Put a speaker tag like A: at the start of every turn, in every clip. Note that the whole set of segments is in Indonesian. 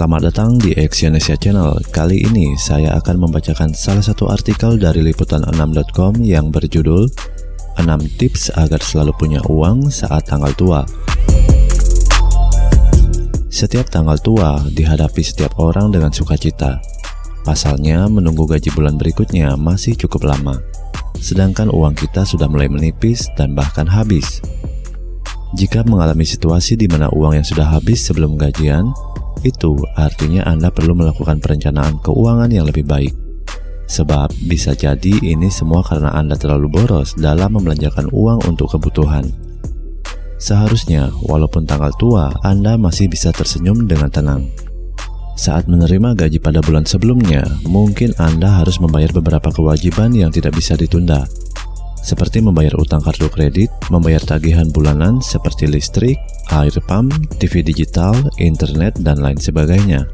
A: Selamat datang di Exyonesia Channel. Kali ini saya akan membacakan salah satu artikel dari liputan6.com yang berjudul 6 tips agar selalu punya uang saat tanggal tua. Setiap tanggal tua dihadapi setiap orang dengan sukacita. Pasalnya, menunggu gaji bulan berikutnya masih cukup lama. Sedangkan uang kita sudah mulai menipis dan bahkan habis. Jika mengalami situasi di mana uang yang sudah habis sebelum gajian, itu artinya Anda perlu melakukan perencanaan keuangan yang lebih baik. Sebab bisa jadi ini semua karena Anda terlalu boros dalam membelanjakan uang untuk kebutuhan. Seharusnya, walaupun tanggal tua, Anda masih bisa tersenyum dengan tenang. Saat menerima gaji pada bulan sebelumnya, mungkin Anda harus membayar beberapa kewajiban yang tidak bisa ditunda, seperti membayar utang kartu kredit, membayar tagihan bulanan seperti listrik, air pump, TV digital, internet, dan lain sebagainya.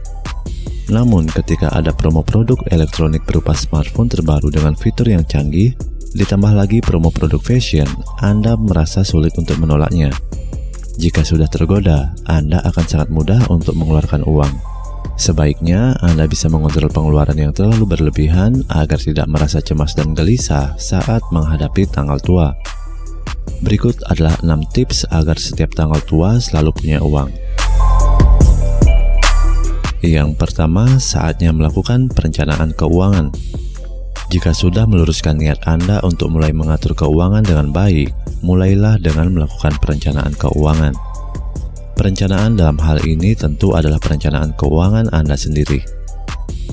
A: Namun, ketika ada promo produk elektronik berupa smartphone terbaru dengan fitur yang canggih, ditambah lagi promo produk fashion, Anda merasa sulit untuk menolaknya. Jika sudah tergoda, Anda akan sangat mudah untuk mengeluarkan uang. Sebaiknya Anda bisa mengontrol pengeluaran yang terlalu berlebihan agar tidak merasa cemas dan gelisah saat menghadapi tanggal tua. Berikut adalah 6 tips agar setiap tanggal tua selalu punya uang. Yang pertama, saatnya melakukan perencanaan keuangan. Jika sudah meluruskan niat Anda untuk mulai mengatur keuangan dengan baik, mulailah dengan melakukan perencanaan keuangan. Perencanaan dalam hal ini tentu adalah perencanaan keuangan Anda sendiri.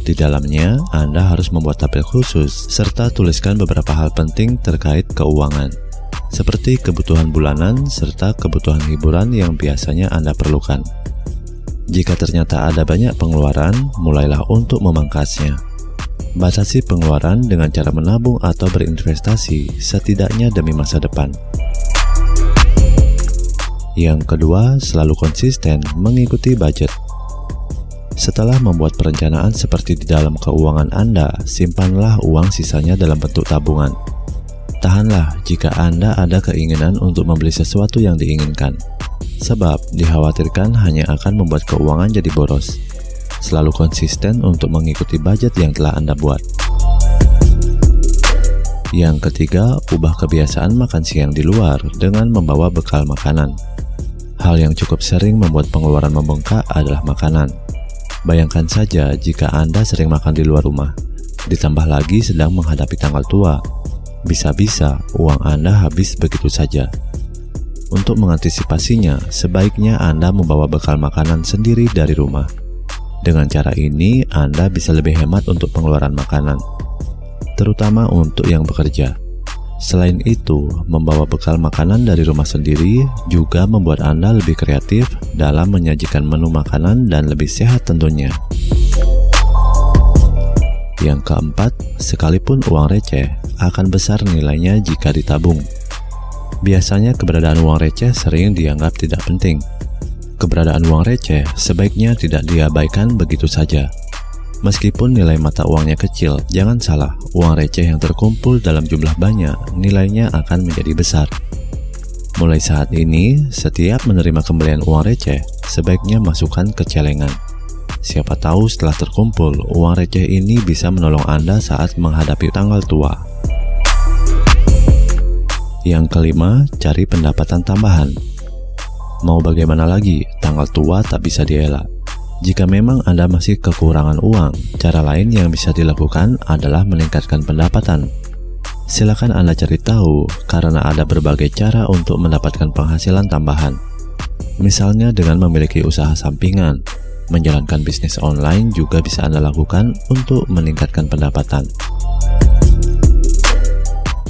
A: Di dalamnya, Anda harus membuat tabel khusus serta tuliskan beberapa hal penting terkait keuangan, seperti kebutuhan bulanan serta kebutuhan hiburan yang biasanya Anda perlukan. Jika ternyata ada banyak pengeluaran, mulailah untuk memangkasnya. Batasi pengeluaran dengan cara menabung atau berinvestasi, setidaknya demi masa depan. Yang kedua, selalu konsisten mengikuti budget. Setelah membuat perencanaan seperti di dalam keuangan Anda, simpanlah uang sisanya dalam bentuk tabungan. Tahanlah jika Anda ada keinginan untuk membeli sesuatu yang diinginkan, sebab dikhawatirkan hanya akan membuat keuangan jadi boros. Selalu konsisten untuk mengikuti budget yang telah Anda buat. Yang ketiga, ubah kebiasaan makan siang di luar dengan membawa bekal makanan. Hal yang cukup sering membuat pengeluaran membengkak adalah makanan. Bayangkan saja jika Anda sering makan di luar rumah, ditambah lagi sedang menghadapi tanggal tua. Bisa-bisa uang Anda habis begitu saja. Untuk mengantisipasinya, sebaiknya Anda membawa bekal makanan sendiri dari rumah. Dengan cara ini, Anda bisa lebih hemat untuk pengeluaran makanan, terutama untuk yang bekerja. Selain itu, membawa bekal makanan dari rumah sendiri juga membuat Anda lebih kreatif dalam menyajikan menu makanan dan lebih sehat tentunya. Yang keempat, sekalipun uang receh akan besar nilainya jika ditabung. Biasanya keberadaan uang receh sering dianggap tidak penting. Keberadaan uang receh sebaiknya tidak diabaikan begitu saja. Meskipun nilai mata uangnya kecil, jangan salah, uang receh yang terkumpul dalam jumlah banyak, nilainya akan menjadi besar. Mulai saat ini, setiap menerima kembalian uang receh, sebaiknya masukkan ke celengan. Siapa tahu setelah terkumpul, uang receh ini bisa menolong Anda saat menghadapi tanggal tua. Yang kelima, cari pendapatan tambahan. Mau bagaimana lagi, tanggal tua tak bisa dielak. Jika memang Anda masih kekurangan uang, cara lain yang bisa dilakukan adalah meningkatkan pendapatan. Silakan Anda cari tahu karena ada berbagai cara untuk mendapatkan penghasilan tambahan. Misalnya dengan memiliki usaha sampingan, menjalankan bisnis online juga bisa Anda lakukan untuk meningkatkan pendapatan.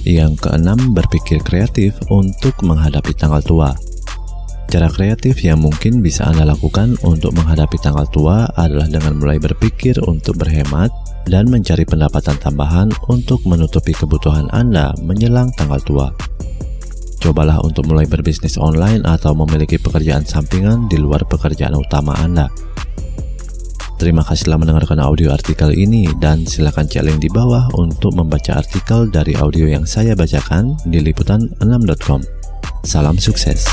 A: Yang keenam, berpikir kreatif untuk menghadapi tanggal tua. Cara kreatif yang mungkin bisa Anda lakukan untuk menghadapi tanggal tua adalah dengan mulai berpikir untuk berhemat dan mencari pendapatan tambahan untuk menutupi kebutuhan Anda menjelang tanggal tua. Cobalah untuk mulai berbisnis online atau memiliki pekerjaan sampingan di luar pekerjaan utama Anda. Terima kasih telah mendengarkan audio artikel ini dan silakan cek link di bawah untuk membaca artikel dari audio yang saya bacakan di liputan6.com. Salam sukses.